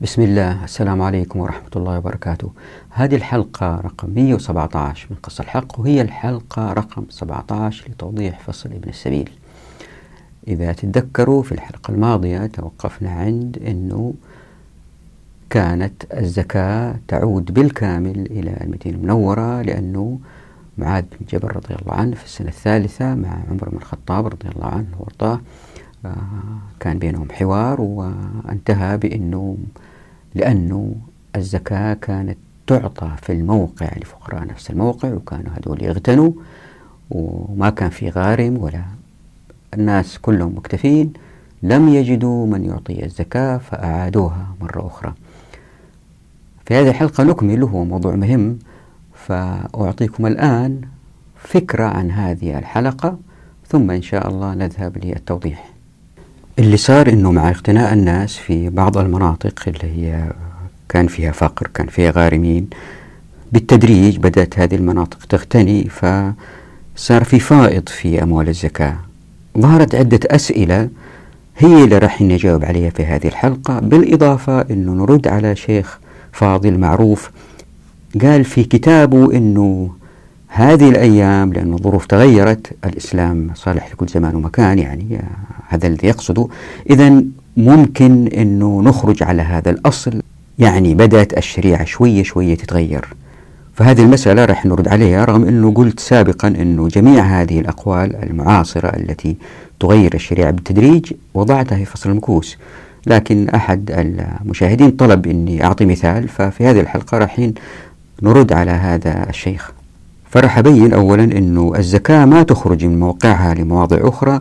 بسم الله السلام عليكم ورحمة الله وبركاته. هذه الحلقة رقم 117 من قصة الحق وهي الحلقة رقم 17 لتوضيح فصل ابن السبيل. إذا تتذكروا في الحلقة الماضية توقفنا عند أنه كانت الزكاة تعود بالكامل إلى المدينة المنورة لأنه معاذ بن جبل رضي الله عنه في السنة الثالثة مع عمر بن الخطاب رضي الله عنه وارضاه آه، كان بينهم حوار وانتهى بأنه لأنه الزكاة كانت تعطى في الموقع لفقراء نفس الموقع وكانوا هذول يغتنوا وما كان في غارم ولا الناس كلهم مكتفين. لم يجدوا من يعطي الزكاة فأعادوها مرة أخرى. في هذه الحلقة نكمل وهو موضوع مهم. فأعطيكم الآن فكرة عن هذه الحلقة ثم إن شاء الله نذهب للتوضيح. اللي صار إنه مع اغتناء الناس في بعض المناطق اللي هي كان فيها فقر كان فيها غارمين بالتدريج بدأت هذه المناطق تغتني فصار في فائض في أموال الزكاة. ظهرت عدة أسئلة هي اللي راح نجاوب عليها في هذه الحلقة بالإضافة أنه نرد على شيخ فاضل معروف قال في كتابه أنه هذه الأيام لأن الظروف تغيرت الإسلام صالح لكل زمان ومكان يعني هذا الذي يقصده. إذا ممكن أنه نخرج على هذا الأصل. يعني بدأت الشريعة شوية شوية تتغير. فهذه المسألة راح نرد عليها رغم أنه قلت سابقا أنه جميع هذه الأقوال المعاصرة التي تغير الشريعة بالتدريج وضعتها في فصل المكوس. لكن أحد المشاهدين طلب أني أعطي مثال ففي هذه الحلقة راح نرد على هذا الشيخ. فراح أبين أولا أنه الزكاة ما تخرج من موقعها لمواضع أخرى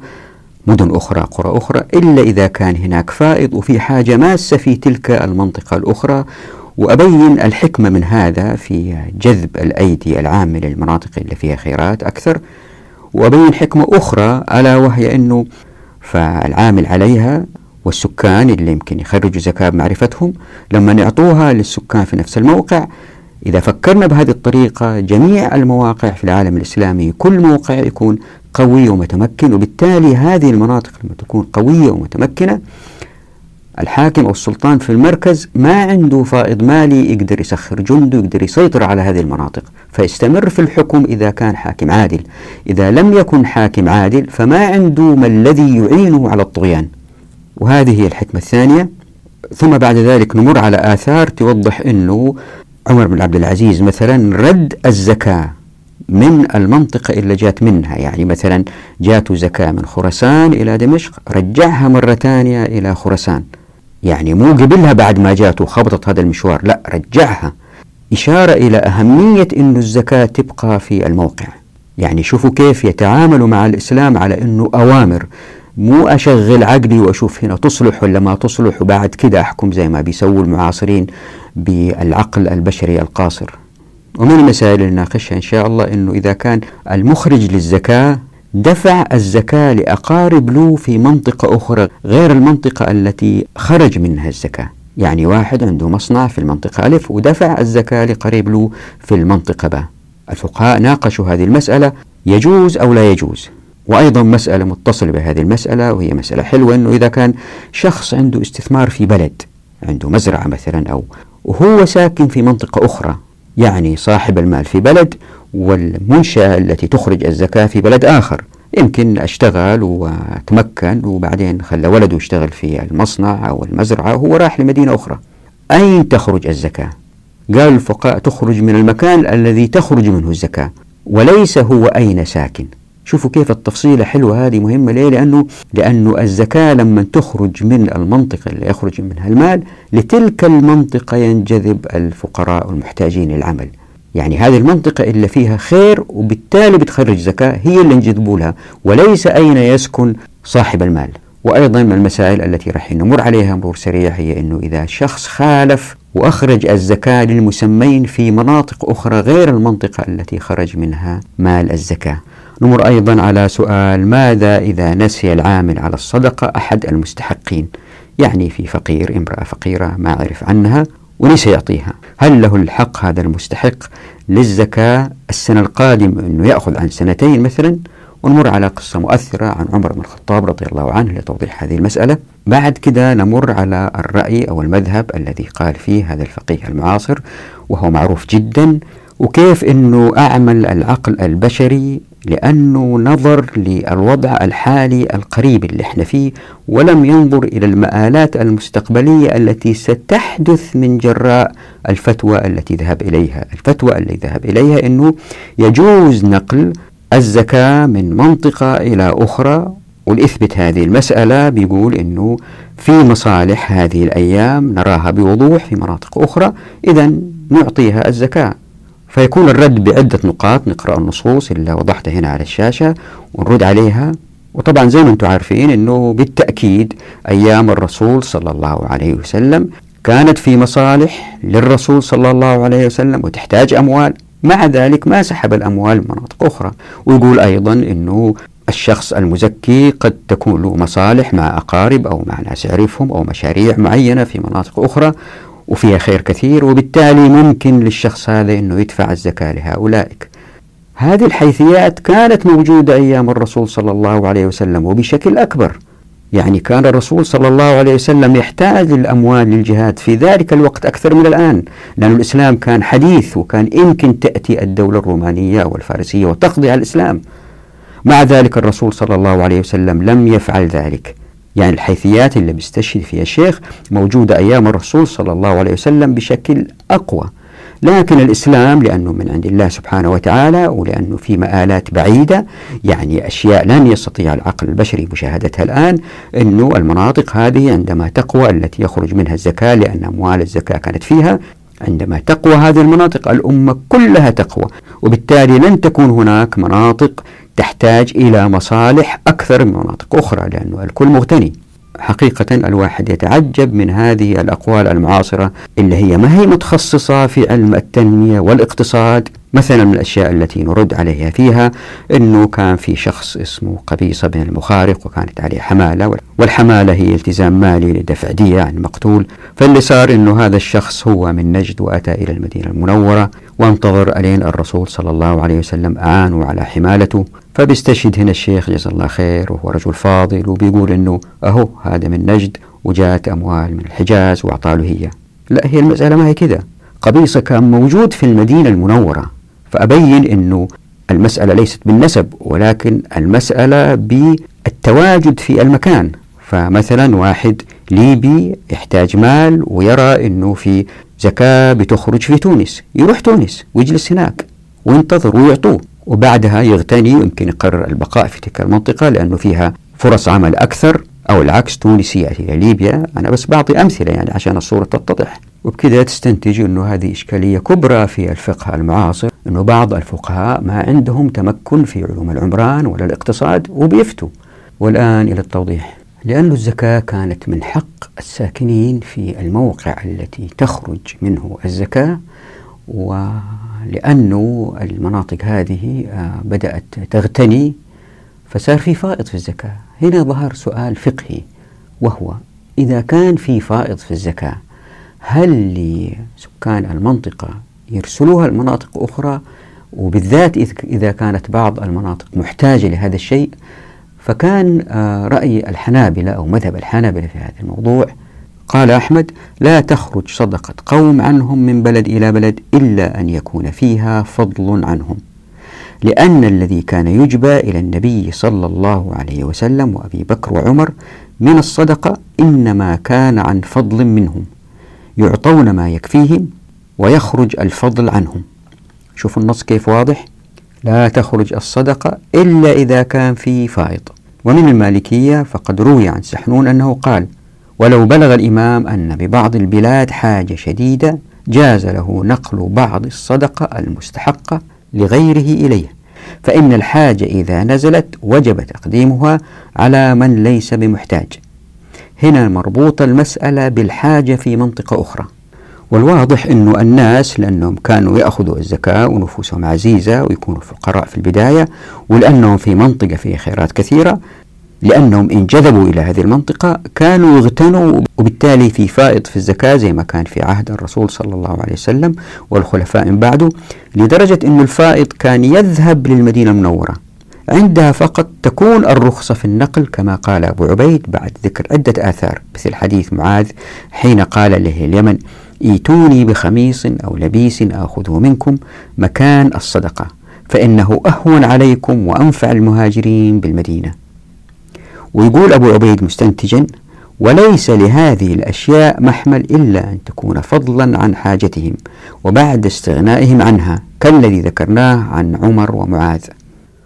مدن أخرى قرى أخرى إلا إذا كان هناك فائض وفي حاجة ماسة في تلك المنطقة الأخرى. وأبين الحكمة من هذا في جذب الأيدي العامة للمناطق اللي فيها خيرات أكثر. وأبين حكمة أخرى ألا وهي أنه فالعامل عليها والسكان اللي يمكن يخرجوا زكاة بمعرفتهم لما يعطوها للسكان في نفس الموقع إذا فكرنا بهذه الطريقة جميع المواقع في العالم الإسلامي كل موقع يكون قوي ومتمكن وبالتالي هذه المناطق لما تكون قوية ومتمكنة الحاكم أو السلطان في المركز ما عنده فائض مالي يقدر يسخر جنده يقدر يسيطر على هذه المناطق. فيستمر في الحكم إذا كان حاكم عادل. إذا لم يكن حاكم عادل فما عنده ما الذي يعينه على الطغيان. وهذه هي الحكمة الثانية. ثم بعد ذلك نمر على آثار توضح أنه عمر بن عبد العزيز مثلا رد الزكاة من المنطقة اللي جات منها. يعني مثلا جاته زكاة من خراسان إلى دمشق رجعها مرة ثانية إلى خراسان. يعني مو قبلها بعد ما جاته خبطت هذا المشوار لا رجعها. إشارة إلى أهمية أن الزكاة تبقى في الموقع. يعني شوفوا كيف يتعاملوا مع الإسلام على أنه أوامر مو أشغل عقلي وأشوف هنا تصلح ولا ما تصلح؟ وبعد كده أحكم زي ما بيسووا المعاصرين بالعقل البشري القاصر. ومن المسائل اللي نناقشها إن شاء الله أنه إذا كان المخرج للزكاة دفع الزكاة لأقارب له في منطقة أخرى غير المنطقة التي خرج منها الزكاة. يعني واحد عنده مصنع في المنطقة ألف ودفع الزكاة لقريب له في المنطقة ب. الفقهاء ناقشوا هذه المسألة يجوز أو لا يجوز؟ وأيضا مسألة متصلة بهذه المسألة وهي مسألة حلوة أنه إذا كان شخص عنده استثمار في بلد عنده مزرعة مثلا أو وهو ساكن في منطقة أخرى يعني صاحب المال في بلد والمنشأة التي تخرج الزكاة في بلد آخر يمكن أشتغل وتمكن وبعدين خلى ولده يشتغل في المصنع أو المزرعة وهو راح لمدينة أخرى أين تخرج الزكاة؟ قال الفقهاء تخرج من المكان الذي تخرج منه الزكاة وليس هو أين ساكن شوفوا كيف التفصيلة حلوة هذه مهمة ليه؟ لأنه لأنه الزكاة لما تخرج من المنطقة اللي يخرج منها المال لتلك المنطقة ينجذب الفقراء والمحتاجين للعمل. يعني هذه المنطقة اللي فيها خير وبالتالي بتخرج زكاة هي اللي نجذبوا لها وليس أين يسكن صاحب المال. وأيضا من المسائل التي راح نمر عليها مرور سريع هي أنه إذا شخص خالف وأخرج الزكاة للمسمين في مناطق أخرى غير المنطقة التي خرج منها مال الزكاة. نمر أيضا على سؤال ماذا إذا نسي العامل على الصدقة أحد المستحقين؟ يعني في فقير امرأة فقيرة ما عرف عنها ونسي يعطيها. هل له الحق هذا المستحق للزكاة السنة القادمة أنه يأخذ عن سنتين مثلا؟ ونمر على قصة مؤثرة عن عمر بن الخطاب رضي الله عنه لتوضيح هذه المسألة. بعد كده نمر على الرأي أو المذهب الذي قال فيه هذا الفقيه المعاصر وهو معروف جدا وكيف أنه أعمل العقل البشري لأنه نظر للوضع الحالي القريب اللي إحنا فيه ولم ينظر إلى المآلات المستقبلية التي ستحدث من جراء الفتوى التي ذهب إليها. الفتوى التي ذهب إليها أنه يجوز نقل الزكاة من منطقة إلى أخرى ولإثبت هذه المسألة بيقول أنه في مصالح هذه الأيام نراها بوضوح في مناطق أخرى إذا نعطيها الزكاة. فيكون الرد بعدة نقاط نقرأ النصوص اللي وضحتها هنا على الشاشة ونرد عليها. وطبعا زي ما أنتم عارفين إنه بالتأكيد أيام الرسول صلى الله عليه وسلم كانت في مصالح للرسول صلى الله عليه وسلم وتحتاج أموال. مع ذلك ما سحب الأموال من مناطق أخرى. ويقول أيضا إنه الشخص المزكي قد تكون له مصالح مع أقارب أو مع ناس يعرفهم أو مشاريع معينة في مناطق أخرى. وفيها خير كثير وبالتالي ممكن للشخص هذا أنه يدفع الزكاة لهؤلاء. هذه الحيثيات كانت موجودة أيام الرسول صلى الله عليه وسلم وبشكل أكبر. يعني كان الرسول صلى الله عليه وسلم يحتاج الأموال للجهاد في ذلك الوقت أكثر من الآن لأن الإسلام كان حديث وكان يمكن تأتي الدولة الرومانية أو الفارسية وتقضي على الإسلام. مع ذلك الرسول صلى الله عليه وسلم لم يفعل ذلك. يعني الحيثيات اللي بيستشهد فيها الشيخ موجودة أيام الرسول صلى الله عليه وسلم بشكل أقوى. لكن الإسلام لأنه من عند الله سبحانه وتعالى ولأنه في مآلات بعيدة يعني أشياء لن يستطيع العقل البشري مشاهدتها الآن أنه المناطق هذه عندما تقوى التي يخرج منها الزكاة لأن أموال الزكاة كانت فيها عندما تقوى هذه المناطق الأمة كلها تقوى. وبالتالي لن تكون هناك مناطق تحتاج إلى مصالح أكثر من مناطق أخرى لأنه الكل مغتني. حقيقة الواحد يتعجب من هذه الأقوال المعاصرة اللي هي ما هي متخصصة في علم التنمية والاقتصاد. مثلا من الأشياء التي نرد عليها فيها أنه كان في شخص اسمه قبيصة بن المخارق وكانت عليه حمالة والحمالة هي التزام مالي لدفع دية عن المقتول فاللي صار أنه هذا الشخص هو من نجد وأتى إلى المدينة المنورة. وانتظر ألين الرسول صلى الله عليه وسلم أعانوا على حمالته. فبيستشهد هنا الشيخ جزا الله خير وهو رجل فاضل وبيقول أنه أهو هذا من نجد وجاءت أموال من الحجاز وأعطاله هي. لا هي المسألة ما هي كده. قبيصة كان موجود في المدينة المنورة. فأبين أنه المسألة ليست بالنسب ولكن المسألة بالتواجد في المكان. فمثلا واحد ليبي يحتاج مال ويرى أنه في زكاة بتخرج في تونس. يروح تونس ويجلس هناك وينتظر ويعطوه. وبعدها يغتني يمكن يقرر البقاء في تلك المنطقة لأنه فيها فرص عمل أكثر أو العكس تونس إلى ليبيا. أنا بس بعطي أمثلة يعني عشان الصورة تتضح. وبكذا تستنتج أنه هذه إشكالية كبرى في الفقه المعاصر أنه بعض الفقهاء ما عندهم تمكن في علوم العمران ولا الاقتصاد وبيفتوا. والآن إلى التوضيح. لأن الزكاة كانت من حق الساكنين في الموقع التي تخرج منه الزكاة ولأنه المناطق هذه آه، بدأت تغتني فصار في فائض في الزكاة. هنا ظهر سؤال فقهي وهو إذا كان في فائض في الزكاة هل لسكان المنطقة يرسلوها لمناطق أخرى؟ وبالذات إذا كانت بعض المناطق محتاجة لهذا الشيء فكان آه، رأي الحنابلة أو مذهب الحنابلة في هذا الموضوع. قال أحمد لا تخرج صدقة قوم عنهم من بلد إلى بلد إلا أن يكون فيها فضل عنهم. لأن الذي كان يجبى إلى النبي صلى الله عليه وسلم وأبي بكر وعمر من الصدقة إنما كان عن فضل منهم. يعطون ما يكفيهم ويخرج الفضل عنهم. شوف النص كيف واضح. لا تخرج الصدقة إلا إذا كان في فائض. ومن المالكية فقد روي عن سحنون أنه قال ولو بلغ الإمام أن ببعض البلاد حاجة شديدة جاز له نقل بعض الصدقة المستحقة لغيره إليه فإن الحاجة إذا نزلت وجب تقديمها على من ليس بمحتاج. هنا مربوطة المسألة بالحاجة في منطقة أخرى. والواضح أنه الناس لأنهم كانوا يأخذوا الزكاة ونفوسهم عزيزة ويكونوا فقراء في البداية ولأنهم في منطقة فيها خيرات كثيرة لأنهم إن جذبوا إلى هذه المنطقة كانوا يغتنوا وبالتالي في فائض في الزكاة زي ما كان في عهد الرسول صلى الله عليه وسلم والخلفاء من بعده لدرجة أن الفائض كان يذهب للمدينة المنورة. عندها فقط تكون الرخصة في النقل كما قال أبو عبيد بعد ذكر عدة آثار مثل حديث معاذ حين قال له اليمن ايتوني بخميص أو لبيس آخذه منكم مكان الصدقة فإنه أهون عليكم وأنفع المهاجرين بالمدينة. ويقول أبو عبيد مستنتجا وليس لهذه الأشياء محمل إلا أن تكون فضلا عن حاجتهم وبعد استغنائهم عنها كالذي ذكرناه عن عمر ومعاذ.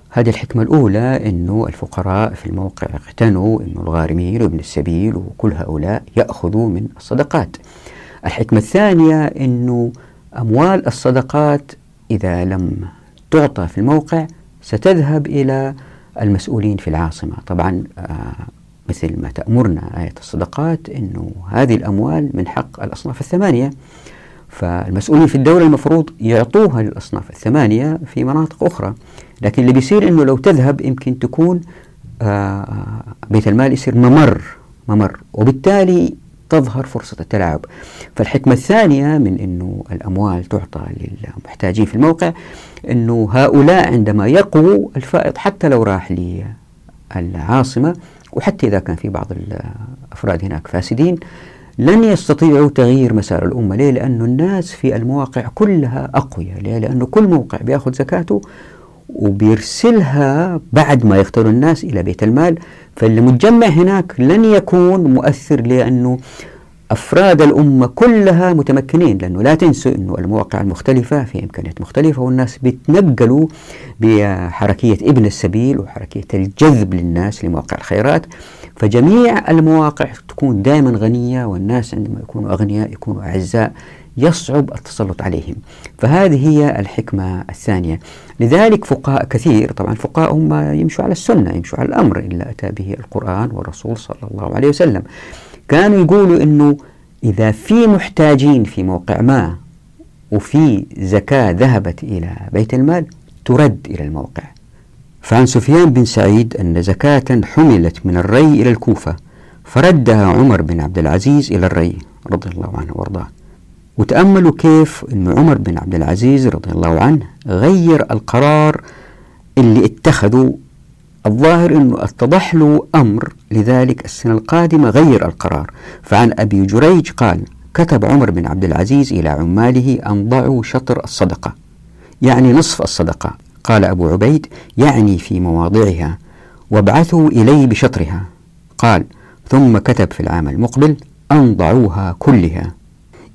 هذه الحكمة الأولى أنه الفقراء في الموقع اقتنوا أنه الغارمين وابن السبيل وكل هؤلاء يأخذوا من الصدقات. الحكمة الثانية أنه أموال الصدقات إذا لم تعطى في الموقع ستذهب إلى المسؤولين في العاصمة. طبعا آه، مثل ما تأمرنا آية الصدقات أنه هذه الأموال من حق الأصناف الثمانية فالمسؤولين في الدولة المفروض يعطوها للأصناف الثمانية في مناطق أخرى. لكن اللي بيصير أنه لو تذهب يمكن تكون آه، بيت المال يصير ممر ممر. وبالتالي تظهر فرصة التلاعب فالحكمة الثانية من أنه الأموال تعطى للمحتاجين في الموقع أنه هؤلاء عندما يقووا الفائض حتى لو راح للعاصمة وحتى إذا كان في بعض الأفراد هناك فاسدين لن يستطيعوا تغيير مسار الأمة ليه؟ لأن الناس في المواقع كلها أقوياء ليه؟ لأنه كل موقع بيأخذ زكاته وبيرسلها بعد ما يقتلوا الناس إلى بيت المال. فالمتجمع هناك لن يكون مؤثر لأنه أفراد الأمة كلها متمكنين لأنه لا تنسوا أنه المواقع المختلفة في إمكانيات مختلفة والناس بيتنقلوا بحركية ابن السبيل وحركية الجذب للناس لمواقع الخيرات. فجميع المواقع تكون دائما غنية والناس عندما يكونوا أغنياء يكونوا أعزاء. يصعب التسلط عليهم. فهذه هي الحكمة الثانية. لذلك فقهاء كثير طبعا الفقهاء هم يمشوا على السنة يمشوا على الأمر إلا أتى به القرآن والرسول صلى الله عليه وسلم. كانوا يقولوا أنه إذا في محتاجين في موقع ما وفي زكاة ذهبت إلى بيت المال ترد إلى الموقع. فعن سفيان بن سعيد أن زكاة حملت من الري إلى الكوفة فردها عمر بن عبد العزيز إلى الري رضي الله عنه وأرضاه. وتأملوا كيف أن عمر بن عبد العزيز رضي الله عنه غير القرار اللي اتخذوا الظاهر أنه اتضح له أمر لذلك السنة القادمة غير القرار. فعن أبي جريج قال كتب عمر بن عبد العزيز إلى عماله أن ضعوا شطر الصدقة يعني نصف الصدقة. قال أبو عبيد يعني في مواضعها وابعثوا إلي بشطرها. قال ثم كتب في العام المقبل أن ضعوها كلها.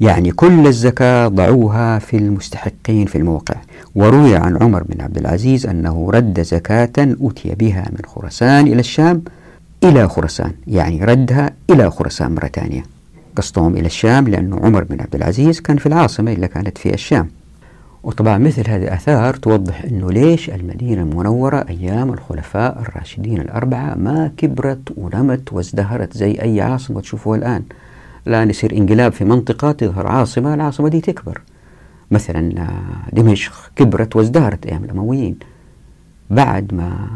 يعني كل الزكاة ضعوها في المستحقين في الموقع. وروي عن عمر بن عبد العزيز أنه رد زكاة أتي بها من خراسان إلى الشام إلى خراسان يعني ردها إلى خراسان مرة ثانية. قصدهم إلى الشام لأنه عمر بن عبد العزيز كان في العاصمة إلا كانت في الشام. وطبعا مثل هذه الآثار توضح أنه ليش المدينة المنورة أيام الخلفاء الراشدين الأربعة ما كبرت ونمت وازدهرت زي أي عاصمة تشوفوها الآن. الآن يصير انقلاب في منطقة تظهر عاصمة العاصمة دي تكبر. مثلا آه، دمشق كبرت وازدهرت أيام الأمويين. بعد ما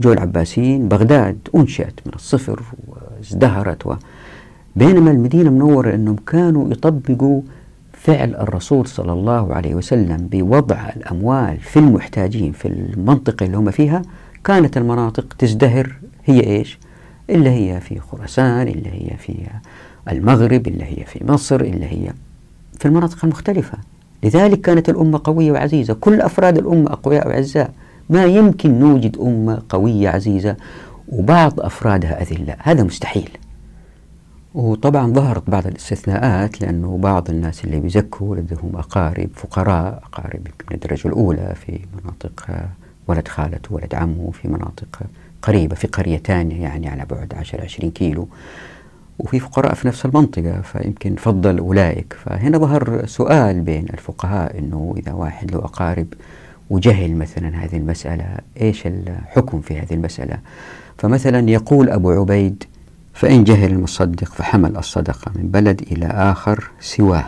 جو العباسيين بغداد أنشأت من الصفر وازدهرت و بينما المدينة منورة أنهم كانوا يطبقوا فعل الرسول صلى الله عليه وسلم بوضع الأموال في المحتاجين في المنطقة اللي هم فيها. كانت المناطق تزدهر. هي إيش؟ إلا هي في خراسان إلا هي في المغرب إلا هي في مصر إلا هي في المناطق المختلفة. لذلك كانت الأمة قوية وعزيزة. كل أفراد الأمة أقوياء وأعزاء. ما يمكن نوجد أمة قوية عزيزة وبعض أفرادها أذلاء هذا مستحيل. وطبعا ظهرت بعض الاستثناءات لأنه بعض الناس اللي بيزكوا لديهم أقارب فقراء أقارب من الدرجة الأولى في مناطق ولد خالته ولد عمه في مناطق قريبة في قرية ثانية يعني على بعد 10 20 كيلو. وفي فقراء في نفس المنطقة فيمكن فضل أولئك. فهنا ظهر سؤال بين الفقهاء أنه إذا واحد له أقارب وجهل مثلا هذه المسألة إيش الحكم في هذه المسألة؟ فمثلا يقول أبو عبيد فإن جهل المصدق فحمل الصدقة من بلد إلى آخر سواه.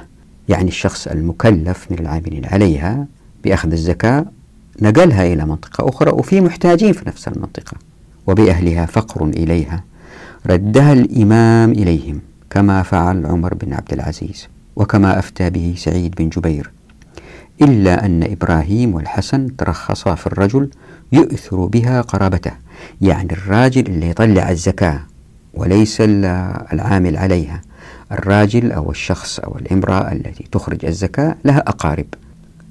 يعني الشخص المكلف من العاملين عليها بأخذ الزكاة نقلها إلى منطقة أخرى وفي محتاجين في نفس المنطقة وبأهلها فقر إليها. ردها الإمام إليهم كما فعل عمر بن عبد العزيز وكما أفتى به سعيد بن جبير. إلا أن إبراهيم والحسن ترخصا في الرجل يؤثر بها قرابته يعني الراجل اللي يطلع الزكاة وليس العامل عليها. الراجل أو الشخص أو الامرأة التي تخرج الزكاة لها أقارب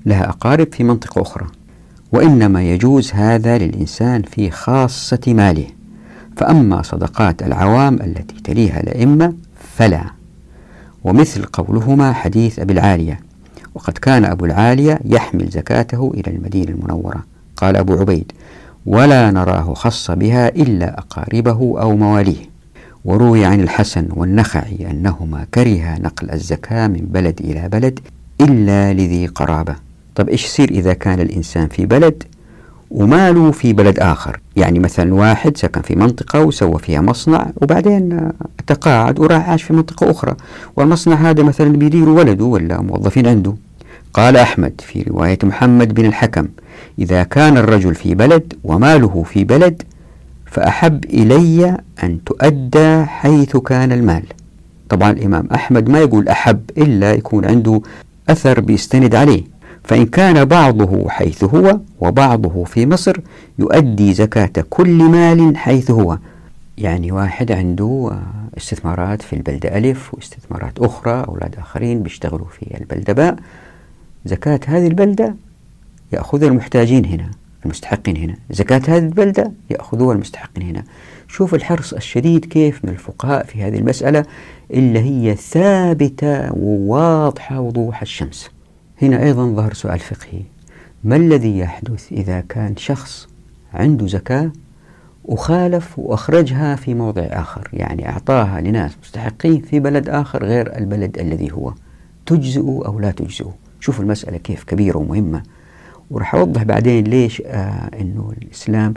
لها أقارب في منطقة أخرى. وإنما يجوز هذا للإنسان في خاصة ماله. فأما صدقات العوام التي تليها الأئمة فلا. ومثل قولهما حديث أبي العالية وقد كان أبو العالية يحمل زكاته إلى المدينة المنورة. قال أبو عبيد ولا نراه خص بها إلا أقاربه أو مواليه. وروي عن الحسن والنخعي أنهما كرها نقل الزكاة من بلد إلى بلد إلا لذي قرابة. طب إيش يصير إذا كان الإنسان في بلد وماله في بلد آخر. يعني مثلا واحد سكن في منطقة وسوى فيها مصنع وبعدين تقاعد وراح عاش في منطقة أخرى. والمصنع هذا مثلا بيدير ولده ولا موظفين عنده. قال أحمد في رواية محمد بن الحكم إذا كان الرجل في بلد وماله في بلد فأحب إلي أن تؤدى حيث كان المال. طبعا الإمام أحمد ما يقول أحب إلا يكون عنده أثر بيستند عليه. فإن كان بعضه حيث هو وبعضه في مصر يؤدي زكاة كل مال حيث هو. يعني واحد عنده استثمارات في البلدة ألف واستثمارات أخرى أولاد آخرين بيشتغلوا في البلدة باء. زكاة هذه البلدة يأخذها المحتاجين هنا المستحقين هنا. زكاة هذه البلدة يأخذوها المستحقين هنا. شوف الحرص الشديد كيف من الفقهاء في هذه المسألة اللي هي ثابتة وواضحة وضوح الشمس. هنا أيضا ظهر سؤال فقهي. ما الذي يحدث إذا كان شخص عنده زكاة وخالف وأخرجها في موضع آخر؟ يعني أعطاها لناس مستحقين في بلد آخر غير البلد الذي هو. تجزئ أو لا تجزئ؟ شوفوا المسألة كيف كبيرة ومهمة. وراح أوضح بعدين ليش آه أنه الإسلام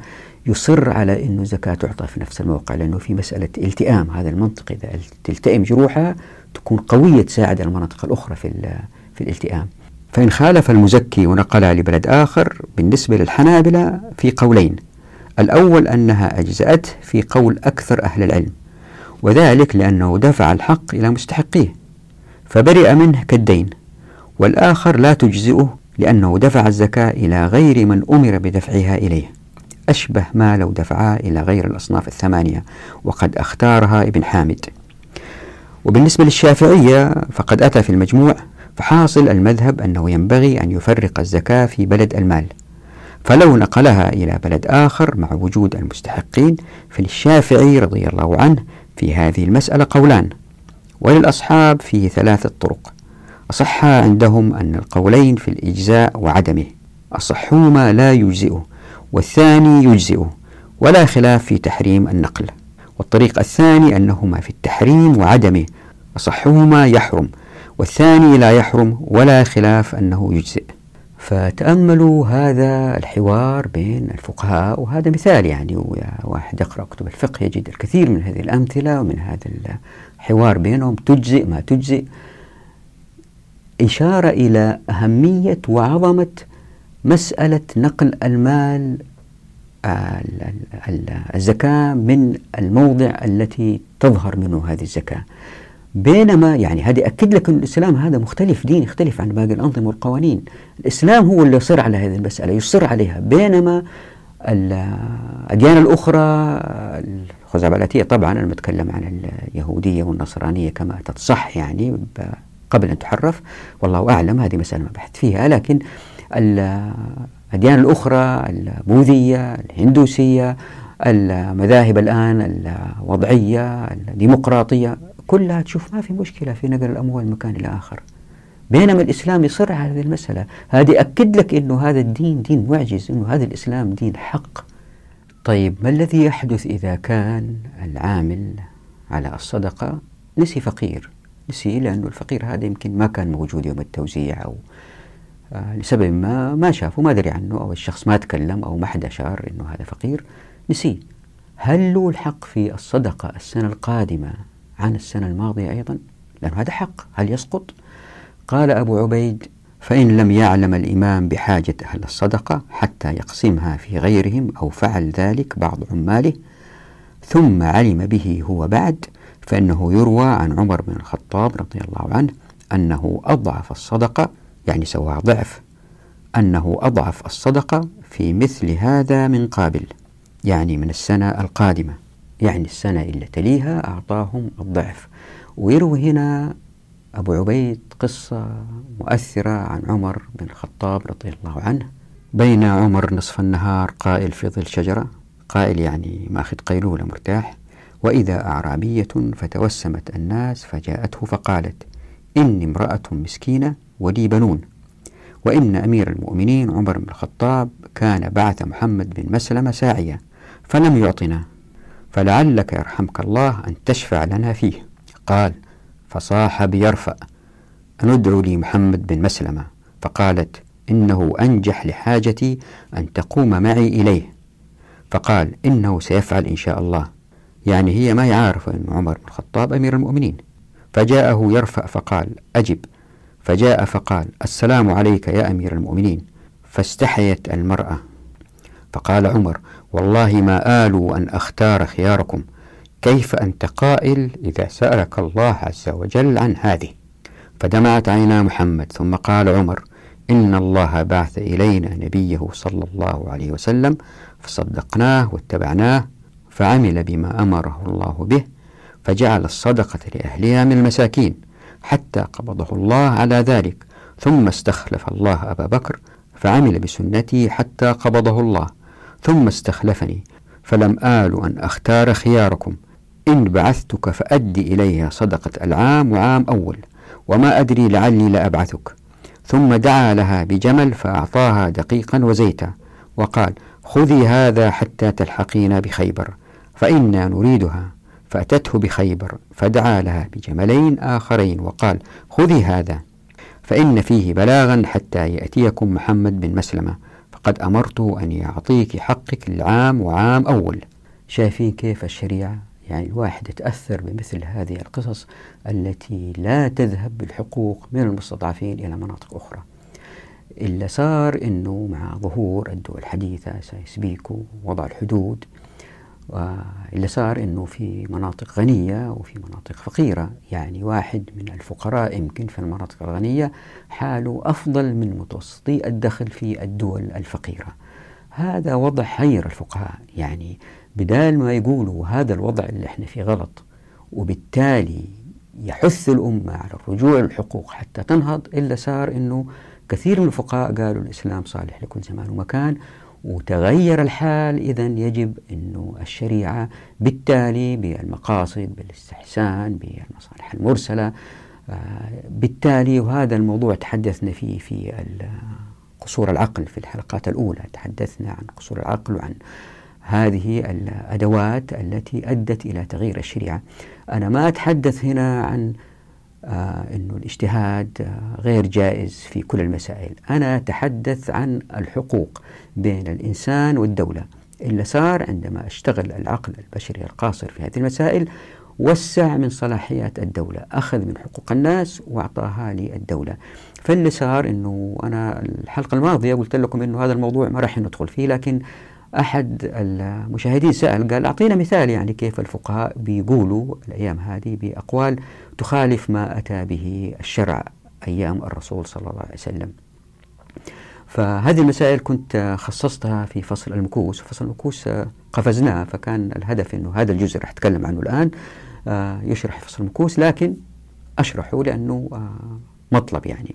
يصر على أنه الزكاة تعطى في نفس الموقع لأنه في مسألة التئام. هذا المنطق إذا تلتئم جروحها تكون قوية تساعد المناطق الأخرى في, في الالتئام. فإن خالف المزكي ونقلها لبلد آخر بالنسبة للحنابلة في قولين. الأول أنها أجزأته في قول أكثر أهل العلم وذلك لأنه دفع الحق إلى مستحقيه فبرئ منه كالدين والآخر لا تجزئه لأنه دفع الزكاة إلى غير من أمر بدفعها إليه. أشبه ما لو دفعها إلى غير الأصناف الثمانية وقد أختارها ابن حامد. وبالنسبة للشافعية فقد أتى في المجموع فحاصل المذهب أنه ينبغي أن يفرق الزكاة في بلد المال فلو نقلها إلى بلد آخر مع وجود المستحقين فللشافعي رضي الله عنه في هذه المسألة قولان وللأصحاب فيه ثلاثة طرق أصح عندهم أن القولين في الإجزاء وعدمه أصحهما لا يجزئه والثاني يجزئه ولا خلاف في تحريم النقل والطريق الثاني أنهما في التحريم وعدمه أصحهما يحرم والثاني لا يحرم ولا خلاف أنه يجزئ. فتأملوا هذا الحوار بين الفقهاء وهذا مثال يعني واحد يقرأ كتب الفقه يجد الكثير من هذه الأمثلة ومن هذا الحوار بينهم تجزئ ما تجزئ. إشارة إلى أهمية وعظمة مسألة نقل المال الزكاة من الموضع التي تظهر منه هذه الزكاة. بينما يعني هذه أكد لك أن الإسلام هذا مختلف دين يختلف عن باقي الأنظمة والقوانين. الإسلام هو اللي يصر على هذه المسألة يصر عليها. بينما الأديان الأخرى الخزعبلاتية طبعا أنا بتكلم عن اليهودية والنصرانية كما تتصح يعني قبل أن تحرف والله أعلم هذه مسألة ما بحث فيها. لكن الأديان الأخرى البوذية الهندوسية المذاهب الآن الوضعية الديمقراطية كلها تشوف ما في مشكلة في نقل الأموال من مكان إلى آخر. بينما الإسلام يصر على هذه المسألة. هذه أكد لك أنه هذا الدين دين معجز أنه هذا الإسلام دين حق. طيب ما الذي يحدث إذا كان العامل على الصدقة نسي فقير؟ نسي لأنه الفقير هذا يمكن ما كان موجود يوم التوزيع أو آه لسبب ما ما شافه ما دري عنه أو الشخص ما تكلم أو ما حد أشار أنه هذا فقير نسي. هل له الحق في الصدقة السنة القادمة عن السنة الماضية أيضا لأنه هذا حق هل يسقط؟ قال أبو عبيد فإن لم يعلم الإمام بحاجة أهل الصدقة حتى يقسمها في غيرهم أو فعل ذلك بعض عماله ثم علم به هو بعد فإنه يروى عن عمر بن الخطاب رضي الله عنه أنه أضعف الصدقة يعني سواها ضعف أنه أضعف الصدقة في مثل هذا من قابل يعني من السنة القادمة. يعني السنة اللي تليها أعطاهم الضعف. ويروي هنا أبو عبيد قصة مؤثرة عن عمر بن الخطاب رضي الله عنه. بين عمر نصف النهار قائل في ظل شجرة قائل يعني ماخذ قيلولة مرتاح وإذا أعرابية فتوسمت الناس فجاءته فقالت إني امرأة مسكينة ولي بنون. وإن أمير المؤمنين عمر بن الخطاب كان بعث محمد بن مسلمة ساعيا فلم يعطنا. فلعلك يرحمك الله أن تشفع لنا فيه. قال فصاح بيرفأ أن ادعو لي محمد بن مسلمة. فقالت إنه أنجح لحاجتي أن تقوم معي إليه. فقال إنه سيفعل إن شاء الله. يعني هي ما يعرف أن عمر بن الخطاب أمير المؤمنين. فجاءه يرفأ فقال أجب. فجاء فقال السلام عليك يا أمير المؤمنين. فاستحيت المرأة. فقال عمر والله ما آلوا أن أختار خياركم. كيف أنت قائل إذا سألك الله عز وجل عن هذه؟ فدمعت عينا محمد ثم قال عمر إن الله بعث إلينا نبيه صلى الله عليه وسلم فصدقناه واتبعناه فعمل بما أمره الله به فجعل الصدقة لأهلها من المساكين حتى قبضه الله على ذلك ثم استخلف الله أبا بكر فعمل بسنتي حتى قبضه الله. ثم استخلفني فلم آل أن أختار خياركم. إن بعثتك فأدي إليها صدقة العام وعام أول وما أدري لعلي لأبعثك. ثم دعا لها بجمل فأعطاها دقيقا وزيتا وقال خذي هذا حتى تلحقين بخيبر فإنا نريدها. فأتته بخيبر فدعا لها بجملين آخرين وقال خذي هذا فإن فيه بلاغا حتى يأتيكم محمد بن مسلمة. فقد أمرته أن يعطيك حقك العام وعام أول. شايفين كيف الشريعة؟ يعني الواحد يتأثر بمثل هذه القصص التي لا تذهب بالحقوق من المستضعفين إلى مناطق أخرى. اللي صار أنه مع ظهور الدول الحديثة سايس بيكو ووضع الحدود واللي صار أنه في مناطق غنية وفي مناطق فقيرة. يعني واحد من الفقراء يمكن في المناطق الغنية حاله أفضل من متوسطي الدخل في الدول الفقيرة. هذا وضع حير الفقهاء. يعني بدال ما يقولوا هذا الوضع اللي إحنا فيه غلط وبالتالي يحث الأمة على الرجوع للحقوق حتى تنهض إلا صار أنه كثير من الفقهاء قالوا الإسلام صالح لكل زمان ومكان وتغير الحال إذا يجب أنه الشريعة بالتالي بالمقاصد بالاستحسان بالمصالح المرسلة آه، بالتالي وهذا الموضوع تحدثنا فيه في قصور العقل في الحلقات الأولى. تحدثنا عن قصور العقل وعن هذه الأدوات التي أدت إلى تغيير الشريعة. أنا ما أتحدث هنا عن أنه الاجتهاد آه غير جائز في كل المسائل. أنا أتحدث عن الحقوق بين الإنسان والدولة. اللي صار عندما أشتغل العقل البشري القاصر في هذه المسائل وسع من صلاحيات الدولة أخذ من حقوق الناس وأعطاها للدولة. فاللي صار أنه أنا الحلقة الماضية قلت لكم أنه هذا الموضوع ما راح ندخل فيه لكن أحد المشاهدين سأل قال أعطينا مثال يعني كيف الفقهاء بيقولوا الأيام هذه بأقوال تخالف ما أتى به الشرع أيام الرسول صلى الله عليه وسلم. فهذه المسائل كنت خصصتها في فصل المكوس فصل المكوس قفزناه فكان الهدف أنه هذا الجزء راح أتكلم عنه الآن آه، يشرح فصل المكوس لكن أشرحه لأنه آه، مطلب يعني.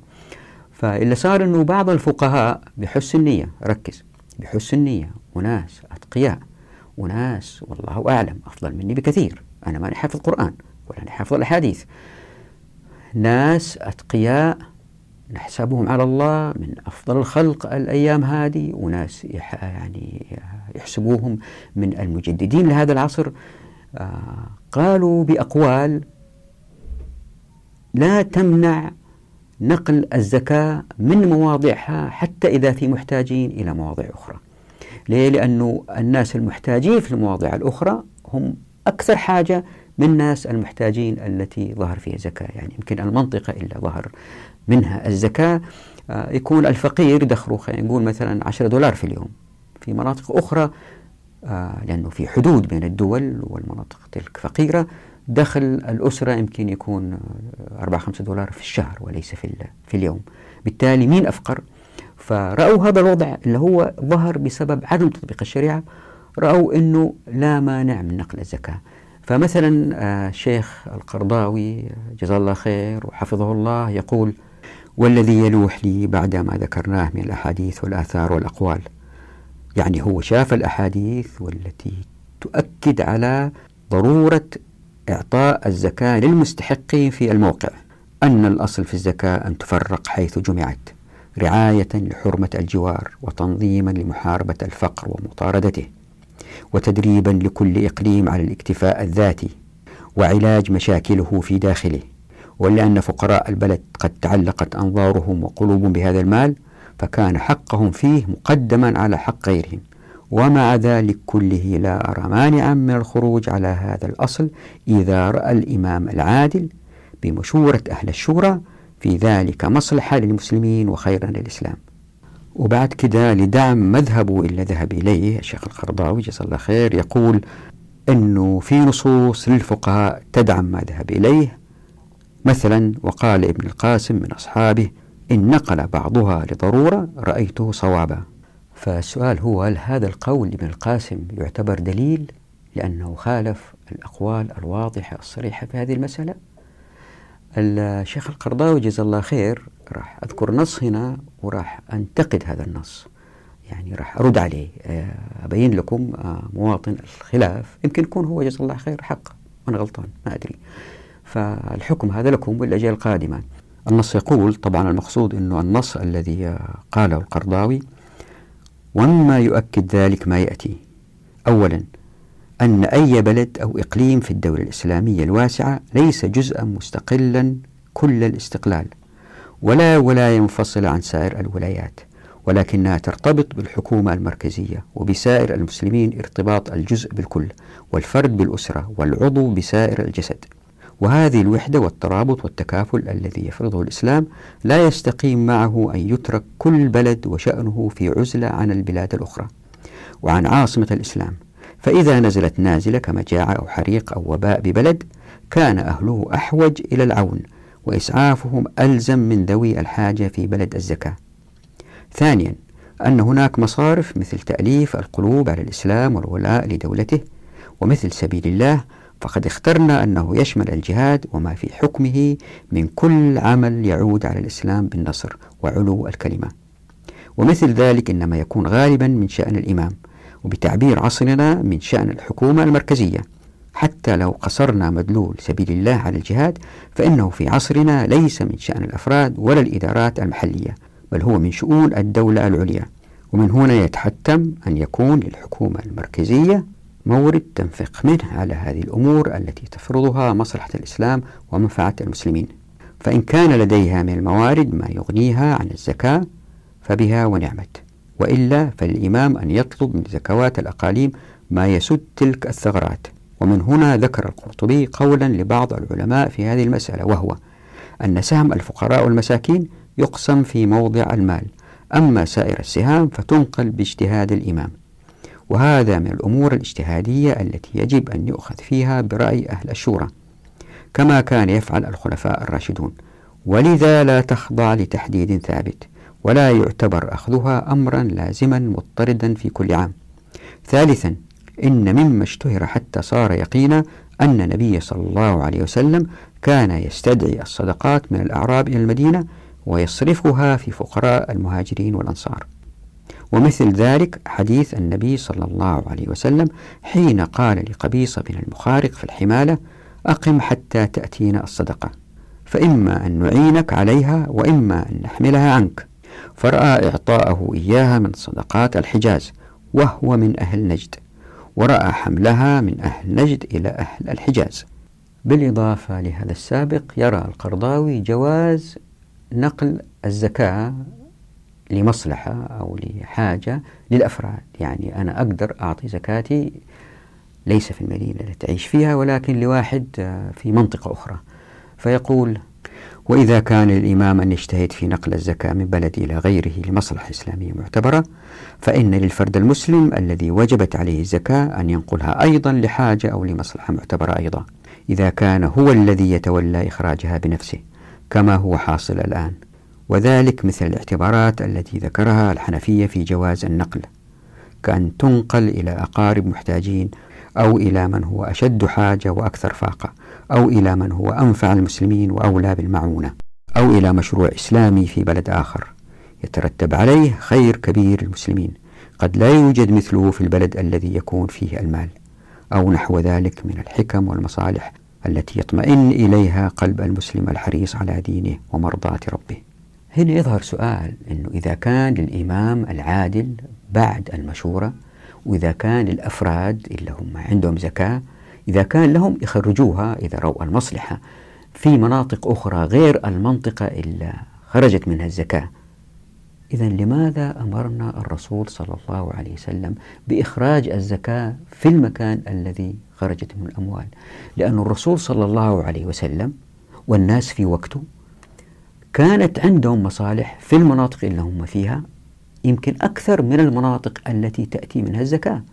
فاللي صار أنه بعض الفقهاء بحسن النية ركز بحسن النية وناس أتقياء وناس والله أعلم أفضل مني بكثير. أنا ماني حافظ القرآن ولا أنا حافظ الأحاديث. ناس أتقياء نحسبهم على الله من أفضل الخلق الأيام هذه وناس يعني يحسبوهم من المجددين لهذا العصر. آه، قالوا بأقوال لا تمنع نقل الزكاة من مواضعها حتى إذا في محتاجين إلى مواضع أخرى. ليه؟ لأنه الناس المحتاجين في المواضع الأخرى هم أكثر حاجة من الناس المحتاجين التي ظهر فيها زكاة يعني يمكن المنطقة اللي ظهر منها الزكاة. آه، يكون الفقير دخله خلينا نقول مثلا 10 دولار في اليوم. في مناطق أخرى آه، لأنه في حدود بين الدول والمناطق تلك فقيرة دخل الأسرة يمكن يكون 4 5 دولار في الشهر وليس في, في اليوم. بالتالي مين أفقر؟ فرأوا هذا الوضع اللي هو ظهر بسبب عدم تطبيق الشريعة رأوا أنه لا مانع من نقل الزكاة. فمثلا الشيخ آه، القرضاوي جزاه الله خير وحفظه الله يقول والذي يلوح لي بعد ما ذكرناه من الأحاديث والآثار والأقوال. يعني هو شاف الأحاديث والتي تؤكد على ضرورة إعطاء الزكاة للمستحقين في الموقع. أن الأصل في الزكاة أن تفرق حيث جمعت. رعاية لحرمة الجوار وتنظيما لمحاربة الفقر ومطاردته وتدريبا لكل إقليم على الاكتفاء الذاتي وعلاج مشاكله في داخله. ولأن فقراء البلد قد تعلقت أنظارهم وقلوبهم بهذا المال فكان حقهم فيه مقدما على حق غيرهم. ومع ذلك كله لا أرى مانعا من الخروج على هذا الأصل إذا رأى الإمام العادل بمشورة أهل الشورى في ذلك مصلحة للمسلمين وخيرا للإسلام. وبعد كده لدعم مذهبه اللي ذهب إليه الشيخ القرضاوي جزاه الله خير يقول أنه في نصوص للفقهاء تدعم ما ذهب إليه. مثلا وقال ابن القاسم من أصحابه إن نقل بعضها لضرورة رأيته صوابا. فالسؤال هو هل هذا القول لابن القاسم يعتبر دليل لأنه خالف الأقوال الواضحة الصريحة في هذه المسألة؟ الشيخ القرضاوي جزا الله خير راح أذكر نص هنا وراح أنتقد هذا النص. يعني راح أرد عليه. آه، أبين لكم آه، مواطن الخلاف يمكن يكون هو جزا الله خير حق وأنا غلطان ما أدري. فالحكم هذا لكم بالأجيال القادمة النص يقول طبعا المقصود أنه النص الذي قاله القرضاوي ومما يؤكد ذلك ما يأتي. أولا أن أي بلد أو إقليم في الدولة الإسلامية الواسعة ليس جزءا مستقلا كل الاستقلال ولا ولاية منفصلة عن سائر الولايات ولكنها ترتبط بالحكومة المركزية وبسائر المسلمين ارتباط الجزء بالكل والفرد بالأسرة والعضو بسائر الجسد. وهذه الوحدة والترابط والتكافل الذي يفرضه الإسلام لا يستقيم معه أن يترك كل بلد وشأنه في عزلة عن البلاد الأخرى. وعن عاصمة الإسلام فإذا نزلت نازلة كمجاعة أو حريق أو وباء ببلد كان أهله أحوج إلى العون وإسعافهم ألزم من ذوي الحاجة في بلد الزكاة. ثانيا أن هناك مصارف مثل تأليف القلوب على الإسلام والولاء لدولته ومثل سبيل الله فقد اخترنا أنه يشمل الجهاد وما في حكمه من كل عمل يعود على الإسلام بالنصر وعلو الكلمة. ومثل ذلك إنما يكون غالبا من شأن الإمام وبتعبير عصرنا من شأن الحكومة المركزية. حتى لو قصرنا مدلول سبيل الله على الجهاد فإنه في عصرنا ليس من شأن الأفراد ولا الإدارات المحلية بل هو من شؤون الدولة العليا. ومن هنا يتحتم أن يكون للحكومة المركزية مورد تنفق منه على هذه الأمور التي تفرضها مصلحة الإسلام ومنفعة المسلمين. فإن كان لديها من الموارد ما يغنيها عن الزكاة فبها ونعمت. وإلا فالإمام أن يطلب من زكوات الأقاليم ما يسد تلك الثغرات. ومن هنا ذكر القرطبي قولا لبعض العلماء في هذه المسألة وهو أن سهم الفقراء والمساكين يقسم في موضع المال أما سائر السهام فتنقل باجتهاد الإمام. وهذا من الأمور الاجتهادية التي يجب أن يؤخذ فيها برأي أهل الشورى كما كان يفعل الخلفاء الراشدون. ولذا لا تخضع لتحديد ثابت. ولا يعتبر أخذها أمرا لازما مضطردا في كل عام. ثالثا إن مما اشتهر حتى صار يقينا أن النبي صلى الله عليه وسلم كان يستدعي الصدقات من الأعراب إلى المدينة ويصرفها في فقراء المهاجرين والأنصار. ومثل ذلك حديث النبي صلى الله عليه وسلم حين قال لقبيصة بن المخارق في الحمالة أقم حتى تأتينا الصدقة فإما أن نعينك عليها وإما أن نحملها عنك. فرأى إعطاءه إياها من صدقات الحجاز وهو من أهل نجد ورأى حملها من أهل نجد إلى أهل الحجاز. بالإضافة لهذا السابق يرى القرضاوي جواز نقل الزكاة لمصلحة أو لحاجة للأفراد. يعني أنا أقدر أعطي زكاتي ليس في المدينة التي تعيش فيها ولكن لواحد في منطقة أخرى. فيقول وإذا كان للإمام أن يجتهد في نقل الزكاة من بلد إلى غيره لمصلحة إسلامية معتبرة فإن للفرد المسلم الذي وجبت عليه الزكاة أن ينقلها أيضا لحاجة أو لمصلحة معتبرة أيضا إذا كان هو الذي يتولى إخراجها بنفسه كما هو حاصل الآن. وذلك مثل الاعتبارات التي ذكرها الحنفية في جواز النقل كأن تنقل إلى أقارب محتاجين أو إلى من هو أشد حاجة وأكثر فاقة. أو إلى من هو أنفع المسلمين وأولى بالمعونة أو إلى مشروع إسلامي في بلد آخر. يترتب عليه خير كبير للمسلمين قد لا يوجد مثله في البلد الذي يكون فيه المال أو نحو ذلك من الحكم والمصالح التي يطمئن إليها قلب المسلم الحريص على دينه ومرضاة ربه. هنا يظهر سؤال أنه إذا كان للإمام العادل بعد المشورة وإذا كان الأفراد اللي هم عندهم زكاة إذا كان لهم يخرجوها إذا رأوا المصلحة. في مناطق أخرى غير المنطقة اللي خرجت منها الزكاة. إذا لماذا أمرنا الرسول صلى الله عليه وسلم بإخراج الزكاة في المكان الذي خرجت منه الأموال؟ لأن الرسول صلى الله عليه وسلم والناس في وقته كانت عندهم مصالح في المناطق اللي هم فيها يمكن أكثر من المناطق التي تأتي منها الزكاة.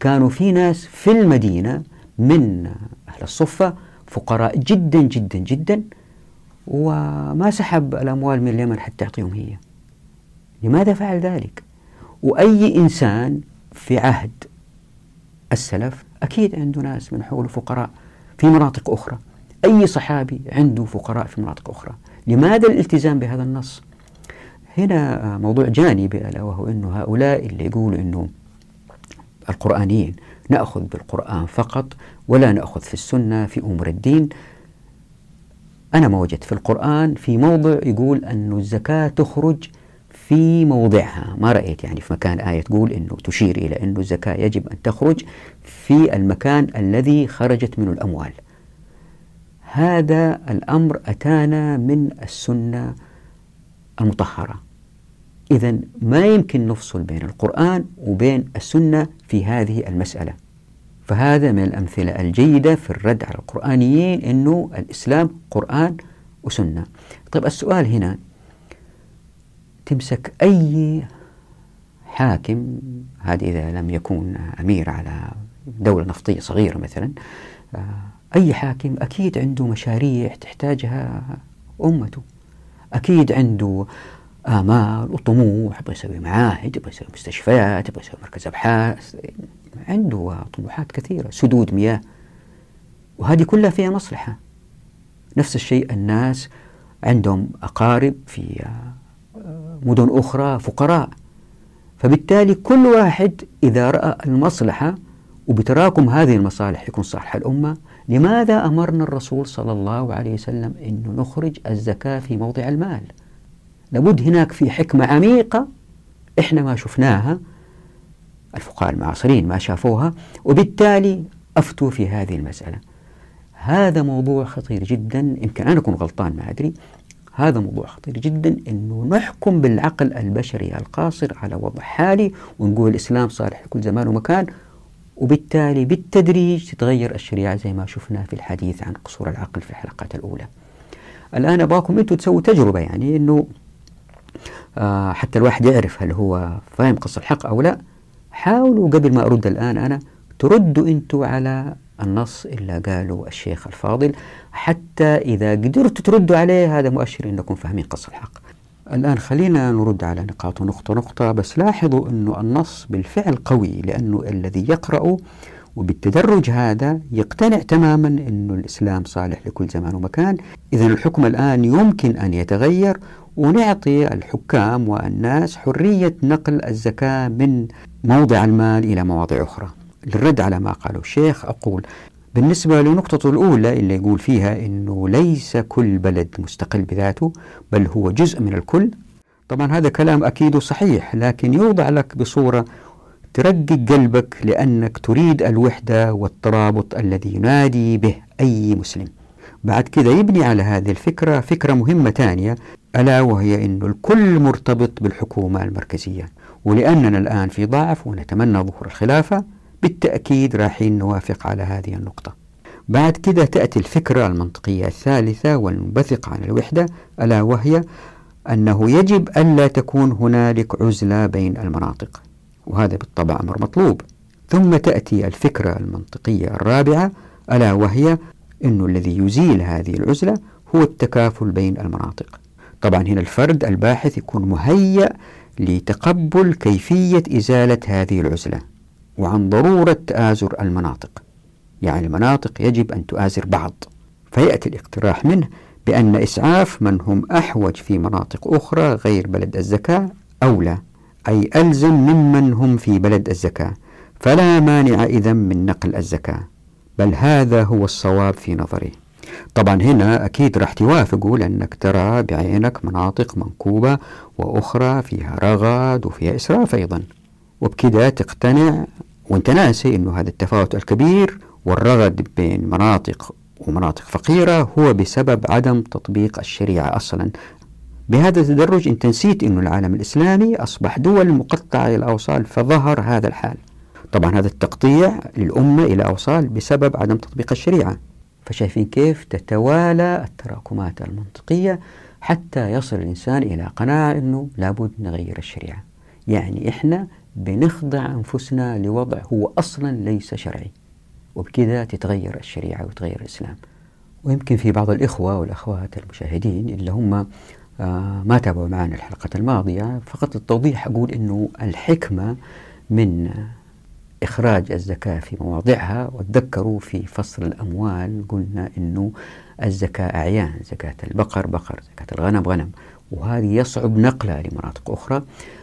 كانوا في ناس في المدينة من أهل الصفة فقراء جدا جدا جدا وما سحب الأموال من اليمن حتى يعطيهم هي. لماذا فعل ذلك؟ وأي إنسان في عهد السلف أكيد عنده ناس من حوله فقراء في مناطق أخرى. أي صحابي عنده فقراء في مناطق أخرى. لماذا الالتزام بهذا النص؟ هنا موضوع جانبي ألا وهو أنه هؤلاء اللي يقولوا أنه القرآنيين نأخذ بالقرآن فقط ولا نأخذ في السنة في أمور الدين. أنا ما وجدت في القرآن في موضع يقول أن الزكاة تخرج في موضعها. ما رأيت يعني في مكان آية تقول أنه تشير إلى أن الزكاة يجب أن تخرج في المكان الذي خرجت منه الأموال. هذا الأمر أتانا من السنة المطهرة. إذا ما يمكن نفصل بين القرآن وبين السنة في هذه المسألة. فهذا من الأمثلة الجيدة في الرد على القرآنيين أنه الإسلام قرآن وسنة. طيب السؤال هنا تمسك أي حاكم هذا إذا لم يكون أمير على دولة نفطية صغيرة مثلا آه، أي حاكم أكيد عنده مشاريع تحتاجها أمته. أكيد عنده آمال وطموح يبغى يسوي معاهد يبغى يسوي مستشفيات يبغى يسوي مركز أبحاث عنده طموحات كثيرة سدود مياه. وهذه كلها فيها مصلحة. نفس الشيء الناس عندهم أقارب في مدن أخرى فقراء. فبالتالي كل واحد إذا رأى المصلحة وبتراكم هذه المصالح يكون صالح الأمة لماذا أمرنا الرسول صلى الله عليه وسلم أنه نخرج الزكاة في موضع المال؟ لابد هناك في حكمة عميقة إحنا ما شفناها الفقهاء المعاصرين ما شافوها وبالتالي أفتوا في هذه المسألة. هذا موضوع خطير جدا يمكن أنا أكون غلطان ما أدري. هذا موضوع خطير جدا أنه نحكم بالعقل البشري القاصر على وضع حالي ونقول الإسلام صالح لكل زمان ومكان وبالتالي بالتدريج تتغير الشريعة زي ما شفنا في الحديث عن قصور العقل في الحلقات الأولى. الآن أبغاكم أنتم تسووا تجربة يعني أنه آه حتى الواحد يعرف هل هو فاهم قصة الحق أو لا. حاولوا قبل ما أرد الآن أنا تردوا أنتم على النص إلا قالوا الشيخ الفاضل. حتى إذا قدرتوا تردوا عليه هذا مؤشر أنكم فاهمين قصة الحق. الآن خلينا نرد على نقاط نقطة نقطة بس لاحظوا أنه النص بالفعل قوي لأنه الذي يقرأ وبالتدرج هذا يقتنع تماما أنه الإسلام صالح لكل زمان ومكان. إذا الحكم الآن يمكن أن يتغير ونعطي الحكام والناس حرية نقل الزكاة من موضع المال إلى مواضع أخرى. للرد على ما قاله الشيخ أقول بالنسبة لنقطة الأولى اللي يقول فيها أنه ليس كل بلد مستقل بذاته بل هو جزء من الكل. طبعا هذا كلام أكيد صحيح لكن يوضع لك بصورة ترقق قلبك لأنك تريد الوحدة والترابط الذي ينادي به أي مسلم. بعد كذا يبني على هذه الفكرة فكرة مهمة ثانية ألا وهي أن الكل مرتبط بالحكومة المركزية. ولأننا الآن في ضعف ونتمنى ظهور الخلافة بالتأكيد رايحين نوافق على هذه النقطة. بعد كده تأتي الفكرة المنطقية الثالثة والمنبثقة عن الوحدة ألا وهي أنه يجب ألا تكون هنالك عزلة بين المناطق. وهذا بالطبع أمر مطلوب. ثم تأتي الفكرة المنطقية الرابعة ألا وهي أن الذي يزيل هذه العزلة هو التكافل بين المناطق. طبعا هنا الفرد الباحث يكون مهيأ لتقبل كيفية إزالة هذه العزلة وعن ضرورة تآزر المناطق. يعني المناطق يجب أن تآزر بعض. فيأتي الاقتراح منه بأن إسعاف من هم أحوج في مناطق أخرى غير بلد الزكاة أولى أي ألزم ممن هم في بلد الزكاة. فلا مانع إذا من نقل الزكاة. بل هذا هو الصواب في نظري. طبعا هنا أكيد راح توافقوا لأنك ترى بعينك مناطق منكوبة وأخرى فيها رغد وفيها إسراف أيضا. وبكذا تقتنع وأنت ناسي أنه هذا التفاوت الكبير والرغد بين مناطق ومناطق فقيرة هو بسبب عدم تطبيق الشريعة أصلا. بهذا التدرج أنت نسيت إنه العالم الإسلامي أصبح دول مقطعة إلى اوصال فظهر هذا الحال. طبعا هذا التقطيع للأمة إلى أوصال بسبب عدم تطبيق الشريعة. فشايفين كيف تتوالى التراكمات المنطقية حتى يصل الإنسان إلى قناعة إنه لابد نغير الشريعة. يعني إحنا بنخضع أنفسنا لوضع هو أصلا ليس شرعي. وبكذا تتغير الشريعة ويتغير الإسلام. ويمكن في بعض الإخوة والأخوات المشاهدين اللي هم آه ما تابعوا معنا الحلقة الماضية فقط التوضيح أقول أنه الحكمة من إخراج الزكاة في مواضعها وتذكروا في فصل الأموال قلنا أنه الزكاة أعيان زكاة البقر بقر زكاة الغنم غنم. وهذه يصعب نقلها لمناطق أخرى.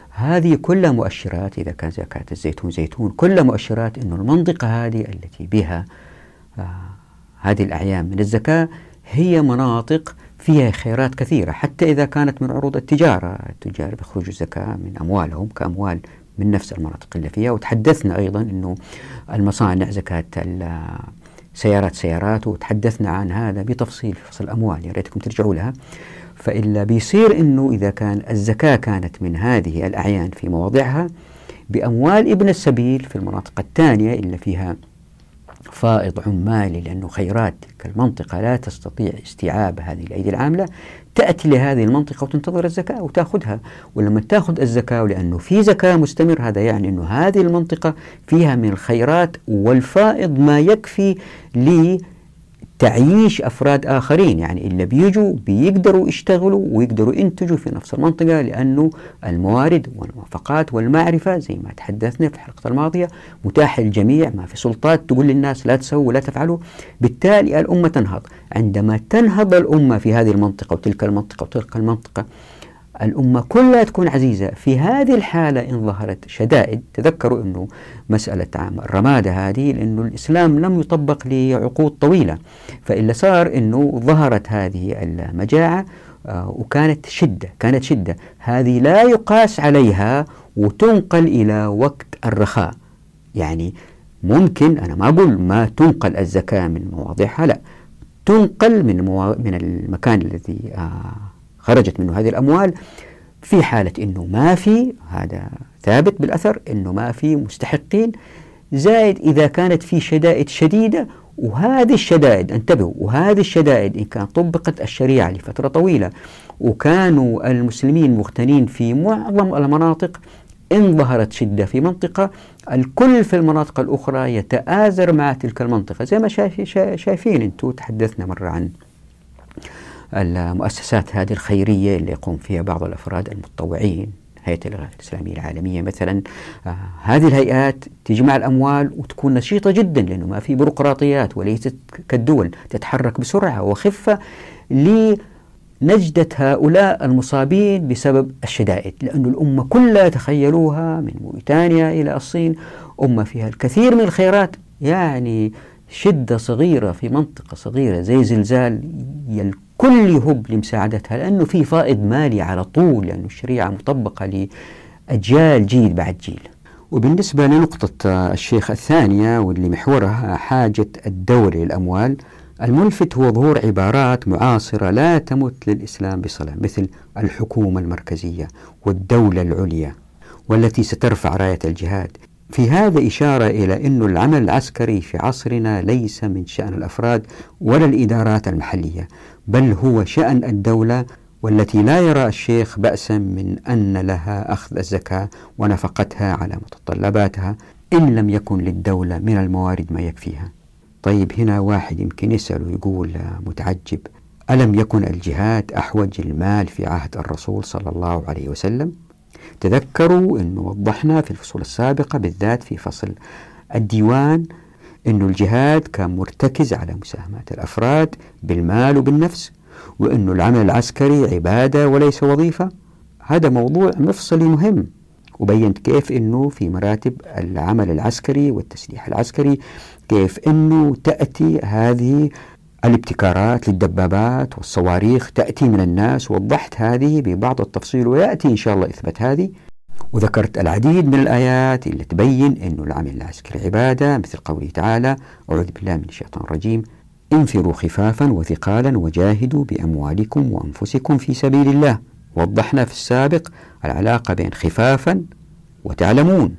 هذه كلها مؤشرات إذا كان زكاة الزيتون زيتون كلها مؤشرات أنه المنطقة هذه التي بها آه هذه الأعيان من الزكاة هي مناطق فيها خيرات كثيرة حتى إذا كانت من عروض التجارة. التجار بيخرجوا الزكاة من أموالهم كأموال من نفس المناطق اللي فيها. وتحدثنا أيضا أنه المصانع زكاة سيارات سيارات وتحدثنا عن هذا بتفصيل في فصل الأموال يا ريتكم ترجعوا لها. فإلا بيصير أنه إذا كان الزكاة كانت من هذه الأعيان في مواضعها بأموال ابن السبيل في المناطق الثانية اللي فيها فائض عمالي لأنه خيرات تلك المنطقة لا تستطيع استيعاب هذه الأيدي العاملة تأتي لهذه المنطقة وتنتظر الزكاة وتأخذها. ولما تأخذ الزكاة ولأنه في زكاة مستمر هذا يعني أنه هذه المنطقة فيها من الخيرات والفائض ما يكفي تعييش أفراد آخرين يعني اللي بيجوا بيقدروا يشتغلوا ويقدروا ينتجوا في نفس المنطقة لأنه الموارد والموافقات والمعرفة زي ما تحدثنا في الحلقة الماضية متاحة للجميع ما في سلطات تقول للناس لا تسووا ولا تفعلوا. بالتالي الأمة تنهض. عندما تنهض الأمة في هذه المنطقة وتلك المنطقة وتلك المنطقة الأمة كلها تكون عزيزة. في هذه الحالة إن ظهرت شدائد تذكروا أنه مسألة الرمادة هذه لأنه الإسلام لم يطبق لعقود طويلة. فإلا صار أنه ظهرت هذه المجاعة آه، وكانت شدة كانت شدة. هذه لا يقاس عليها وتنقل إلى وقت الرخاء. يعني ممكن أنا ما أقول ما تنقل الزكاة من مواضعها لا تنقل من, موا... من المكان الذي آه خرجت منه هذه الأموال في حالة أنه ما في هذا ثابت بالأثر أنه ما في مستحقين. زائد إذا كانت في شدائد شديدة وهذه الشدائد انتبهوا وهذه الشدائد إن كان طبقت الشريعة لفترة طويلة وكانوا المسلمين مغتنين في معظم المناطق إن ظهرت شدة في منطقة الكل في المناطق الأخرى يتآزر مع تلك المنطقة. زي ما شايفين أنتم تحدثنا مرة عن المؤسسات هذه الخيرية اللي يقوم فيها بعض الأفراد المتطوعين هيئة الإسلامية العالمية مثلا. آه هذه الهيئات تجمع الأموال وتكون نشيطة جدا لأنه ما في بيروقراطيات وليست كالدول تتحرك بسرعة وخفة لنجدة هؤلاء المصابين بسبب الشدائد لأن الأمة كلها تخيلوها من موريتانيا إلى الصين. أمة فيها الكثير من الخيرات يعني شدة صغيرة في منطقة صغيرة زي زلزال الكل يهب لمساعدتها لأنه في فائض مالي على طول لأنه الشريعة مطبقة لأجيال جيل بعد جيل. وبالنسبة لنقطة الشيخ الثانية واللي محورها حاجة الدولة للأموال الملفت هو ظهور عبارات معاصرة لا تمت للإسلام بصلة مثل الحكومة المركزية والدولة العليا والتي سترفع راية الجهاد. في هذا إشارة إلى أن العمل العسكري في عصرنا ليس من شأن الأفراد ولا الإدارات المحلية بل هو شأن الدولة والتي لا يرى الشيخ بأسا من أن لها أخذ الزكاة ونفقتها على متطلباتها إن لم يكن للدولة من الموارد ما يكفيها. طيب هنا واحد يمكن يسأل ويقول متعجب ألم يكن الجهاد أحوج المال في عهد الرسول صلى الله عليه وسلم؟ تذكروا أنه وضحنا في الفصول السابقة بالذات في فصل الديوان أنه الجهاد كان مرتكز على مساهمات الأفراد بالمال وبالنفس وأنه العمل العسكري عبادة وليس وظيفة. هذا موضوع مفصلي مهم وبينت كيف أنه في مراتب العمل العسكري والتسليح العسكري كيف أنه تأتي هذه الابتكارات للدبابات والصواريخ تأتي من الناس وضحت هذه ببعض التفصيل ويأتي إن شاء الله إثبات هذه. وذكرت العديد من الآيات اللي تبين أن العمل العسكري عبادة مثل قوله تعالى أعوذ بالله من الشيطان الرجيم انفروا خفافا وثقالا وجاهدوا بأموالكم وأنفسكم في سبيل الله. وضحنا في السابق العلاقة بين خفافا وتعلمون.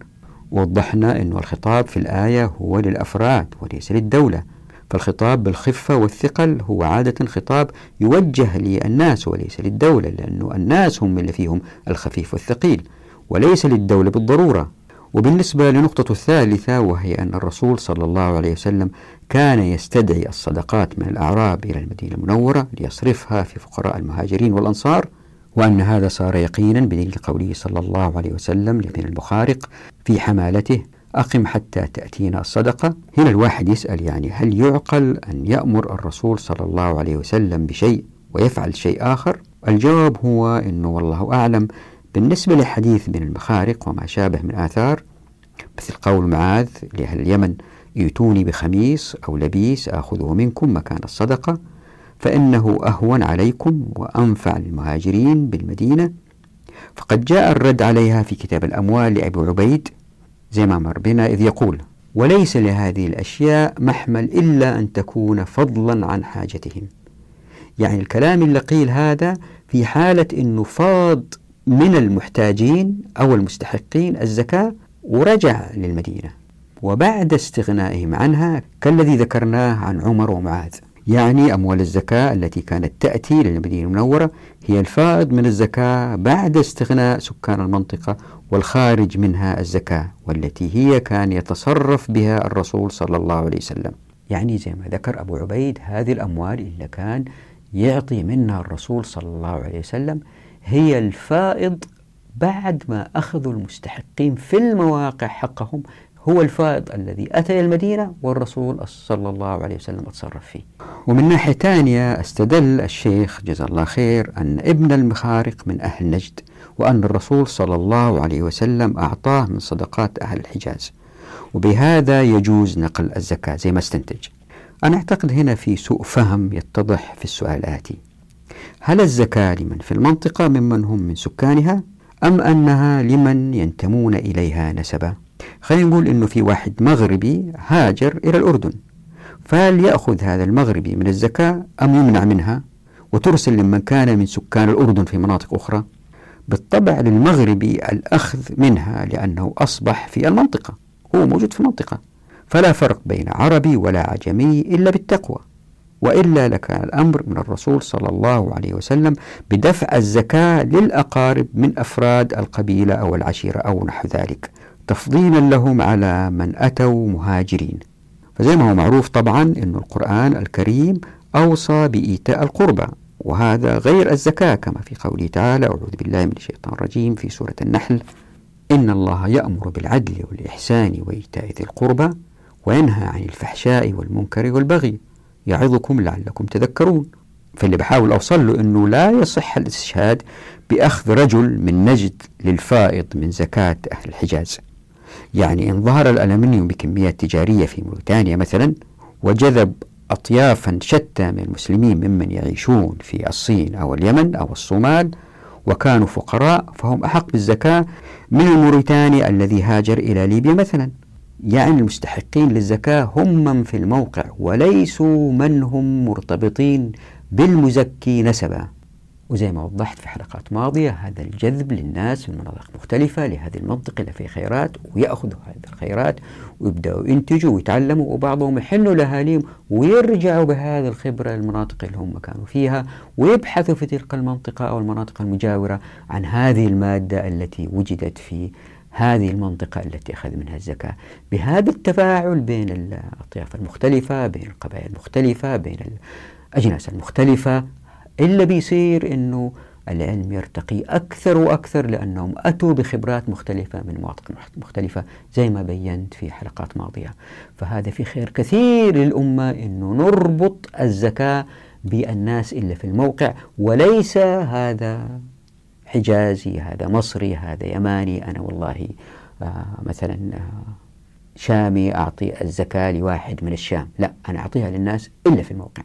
وضحنا أن الخطاب في الآية هو للأفراد وليس للدولة. فالخطاب بالخفة والثقل هو عادة خطاب يوجه للناس وليس للدولة لأنه الناس هم اللي فيهم الخفيف والثقيل وليس للدولة بالضرورة. وبالنسبة لنقطة الثالثة وهي أن الرسول صلى الله عليه وسلم كان يستدعي الصدقات من الأعراب إلى المدينة المنورة ليصرفها في فقراء المهاجرين والأنصار وأن هذا صار يقينا بدليل قوله صلى الله عليه وسلم لابن المخارق في حمالته أقم حتى تأتينا الصدقة. هنا الواحد يسأل يعني هل يعقل أن يأمر الرسول صلى الله عليه وسلم بشيء ويفعل شيء آخر؟ الجواب هو أنه والله أعلم. بالنسبة لحديث بن المخارق وما شابه من آثار مثل قول معاذ لأهل اليمن ائتوني بخميس أو لبيس آخذه منكم مكان الصدقة فإنه أهون عليكم وأنفع للمهاجرين بالمدينة. فقد جاء الرد عليها في كتاب الأموال لأبي عبيد زي ما مر بنا إذ يقول وليس لهذه الأشياء محمل إلا أن تكون فضلا عن حاجتهم. يعني الكلام اللي قيل هذا في حالة أنه فاض من المحتاجين أو المستحقين الزكاة ورجع للمدينة وبعد استغنائهم عنها كالذي ذكرناه عن عمر ومعاذ. يعني أموال الزكاة التي كانت تأتي للمدينة المنورة هي الفائض من الزكاة بعد استغناء سكان المنطقة والخارج منها الزكاة والتي هي كان يتصرف بها الرسول صلى الله عليه وسلم. يعني زي ما ذكر أبو عبيد هذه الأموال اللي كان يعطي منها الرسول صلى الله عليه وسلم هي الفائض بعد ما أخذوا المستحقين في المواقع حقهم هو الفائض الذي أتى المدينة والرسول صلى الله عليه وسلم تصرف فيه. ومن ناحية ثانية استدل الشيخ جزا الله خير أن ابن المخارق من أهل نجد وأن الرسول صلى الله عليه وسلم أعطاه من صدقات أهل الحجاز. وبهذا يجوز نقل الزكاة زي ما استنتج. أنا أعتقد هنا في سوء فهم يتضح في السؤال الآتي. هل الزكاة لمن في المنطقة ممن هم من سكانها أم أنها لمن ينتمون إليها نسبا خلينا نقول أنه في واحد مغربي هاجر إلى الأردن فهل يأخذ هذا المغربي من الزكاة أم يمنع منها؟ وترسل لمن كان من سكان الأردن في مناطق أخرى؟ بالطبع للمغربي الأخذ منها لأنه أصبح في المنطقة هو موجود في المنطقة فلا فرق بين عربي ولا عجمي إلا بالتقوى. وإلا لكان الأمر من الرسول صلى الله عليه وسلم بدفع الزكاة للأقارب من أفراد القبيلة أو العشيرة أو نحو ذلك تفضيلا لهم على من أتوا مهاجرين. فزي ما هو معروف طبعا أن القرآن الكريم أوصى بإيتاء القربى. وهذا غير الزكاة كما في قوله تعالى أعوذ بالله من الشيطان الرجيم في سورة النحل إن الله يأمر بالعدل والإحسان وإيتاء ذي القربى وينهى عن الفحشاء والمنكر والبغي يعظكم لعلكم تذكرون. فاللي بحاول أوصل له أنه لا يصح الاستشهاد بأخذ رجل من نجد للفائض من زكاة أهل الحجاز. يعني إن ظهر الألمنيوم بكميات تجارية في موريتانيا مثلا وجذب أطيافا شتى من المسلمين ممن يعيشون في الصين أو اليمن أو الصومال وكانوا فقراء فهم أحق بالزكاة من الموريتاني الذي هاجر إلى ليبيا مثلا. يعني المستحقين للزكاة هم من في الموقع وليسوا من هم مرتبطين بالمزكي نسبا. وزي ما وضحت في حلقات ماضية هذا الجذب للناس من مناطق مختلفة لهذه المنطقة اللي فيها خيرات ويأخذوا هذه الخيرات ويبدأوا ينتجوا ويتعلموا وبعضهم يحلوا لأهاليهم ويرجعوا بهذه الخبرة للمناطق اللي هم كانوا فيها ويبحثوا في تلك المنطقة أو المناطق المجاورة عن هذه المادة التي وجدت في هذه المنطقة التي أخذ منها الزكاة. بهذا التفاعل بين الأطياف المختلفة بين القبائل المختلفة بين الأجناس المختلفة إلا بيصير أنه العلم يرتقي أكثر وأكثر لأنهم أتوا بخبرات مختلفة من مناطق مختلفة زي ما بينت في حلقات ماضية. فهذا في خير كثير للأمة أنه نربط الزكاة بالناس إلا في الموقع وليس هذا حجازي هذا مصري هذا يماني. أنا والله آه مثلا آه شامي أعطي الزكاة لواحد من الشام. لا أنا أعطيها للناس إلا في الموقع.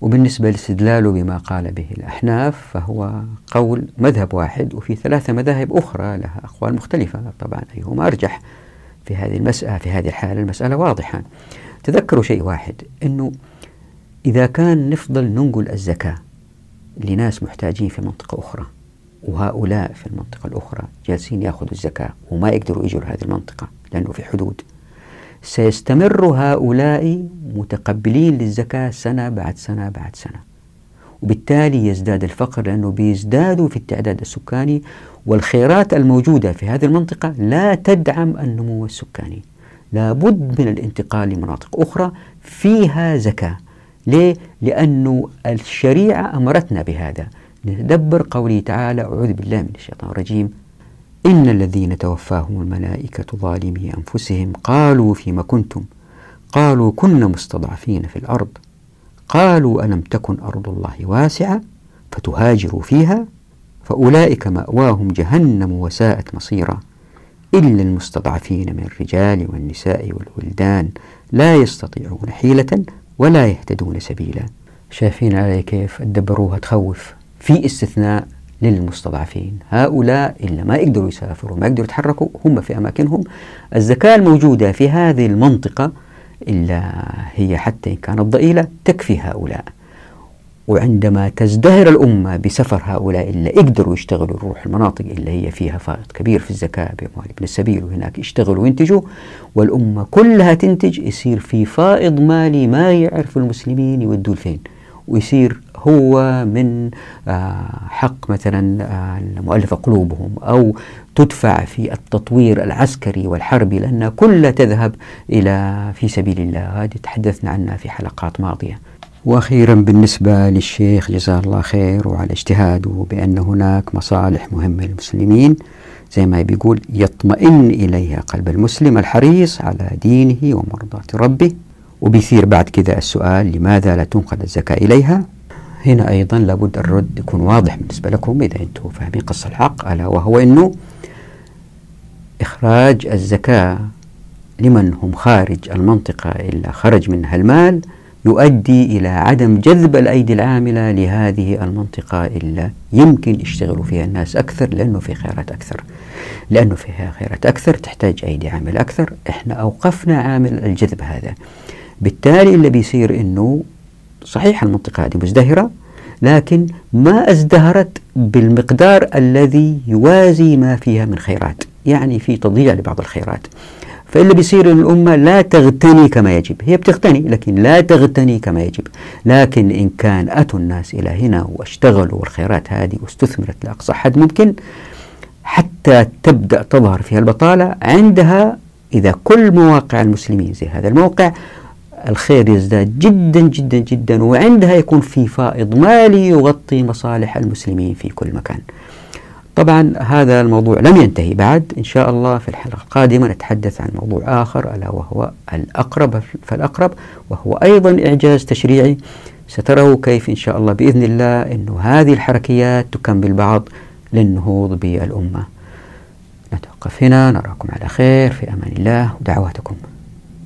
وبالنسبة لاستدلاله بما قال به الأحناف فهو قول مذهب واحد وفي ثلاثة مذاهب أخرى لها أقوال مختلفة طبعا أيهما أرجح في هذه المسألة في هذه الحالة المسألة واضحة. تذكروا شيء واحد أنه إذا كان نفضل ننقل الزكاة لناس محتاجين في منطقة أخرى وهؤلاء في المنطقة الأخرى جالسين يأخذوا الزكاة وما يقدروا يجوا لهذه المنطقة لأنه في حدود سيستمر هؤلاء متقبلين للزكاة سنة بعد سنة بعد سنة. وبالتالي يزداد الفقر لأنه بيزدادوا في التعداد السكاني والخيرات الموجودة في هذه المنطقة لا تدعم النمو السكاني. لابد من الانتقال لمناطق أخرى فيها زكاة. ليه؟ لأنه الشريعة أمرتنا بهذا. نتدبر قوله تعالى أعوذ بالله من الشيطان الرجيم. إن الذين توفاهم الملائكة ظالمي أنفسهم قالوا فيما كنتم؟ قالوا كنا مستضعفين في الأرض. قالوا ألم تكن أرض الله واسعة فتهاجروا فيها؟ فأولئك مأواهم جهنم وساءت مصيرا. إلا المستضعفين من الرجال والنساء والولدان لا يستطيعون حيلة ولا يهتدون سبيلا. شايفين علي كيف الدبروها تخوف. في استثناء للمستضعفين. هؤلاء اللي ما يقدروا يسافروا ما يقدروا يتحركوا هم في أماكنهم. الزكاة الموجودة في هذه المنطقة إلا هي حتى إن كانت ضئيلة تكفي هؤلاء. وعندما تزدهر الأمة بسفر هؤلاء اللي يقدروا يشتغلوا يروحوا المناطق اللي هي فيها فائض كبير في الزكاة بأموال ابن السبيل وهناك يشتغلوا وينتجوا. والأمة كلها تنتج يصير في فائض مالي ما يعرف المسلمين يودوه فين ويصير هو من آه، حق مثلا آه، المؤلفة قلوبهم أو تدفع في التطوير العسكري والحربي لأنها كلها تذهب إلى في سبيل الله. هذه تحدثنا عنها في حلقات ماضية. وأخيرا بالنسبة للشيخ جزاه الله خير وعلى اجتهاده بأن هناك مصالح مهمة للمسلمين. زي ما بيقول يطمئن إليها قلب المسلم الحريص على دينه ومرضاة ربه. وبيثير بعد كذا السؤال لماذا لا تنقل الزكاة إليها؟ هنا أيضا لابد الرد يكون واضح بالنسبة لكم إذا أنتم فاهمين قصة الحق ألا وهو أنه إخراج الزكاة لمن هم خارج المنطقة إلا خرج منها المال يؤدي إلى عدم جذب الأيدي العاملة لهذه المنطقة إلا يمكن يشتغلوا فيها الناس أكثر لأنه في خيرات أكثر. لأنه فيها خيرات أكثر تحتاج أيدي عامل أكثر. إحنا أوقفنا عامل الجذب هذا. بالتالي اللي بيصير أنه صحيح المنطقة هذه مزدهرة لكن ما ازدهرت بالمقدار الذي يوازي ما فيها من خيرات يعني في تضييع لبعض الخيرات. فاللي بيصير ان الأمة لا تغتني كما يجب هي بتغتني لكن لا تغتني كما يجب. لكن إن كان أتوا الناس إلى هنا واشتغلوا والخيرات هذه واستثمرت لأقصى حد ممكن حتى تبدأ تظهر فيها البطالة عندها إذا كل مواقع المسلمين زي هذا الموقع الخير يزداد جدا جدا جدا وعندها يكون في فائض مالي يغطي مصالح المسلمين في كل مكان. طبعا هذا الموضوع لم ينتهي بعد. إن شاء الله في الحلقة القادمة نتحدث عن موضوع آخر ألا وهو الأقرب فالأقرب وهو أيضا إعجاز تشريعي. ستروا كيف إن شاء الله بإذن الله أن هذه الحركيات تكمل بعض للنهوض بالأمة. نتوقف هنا نراكم على خير في أمان الله ودعواتكم.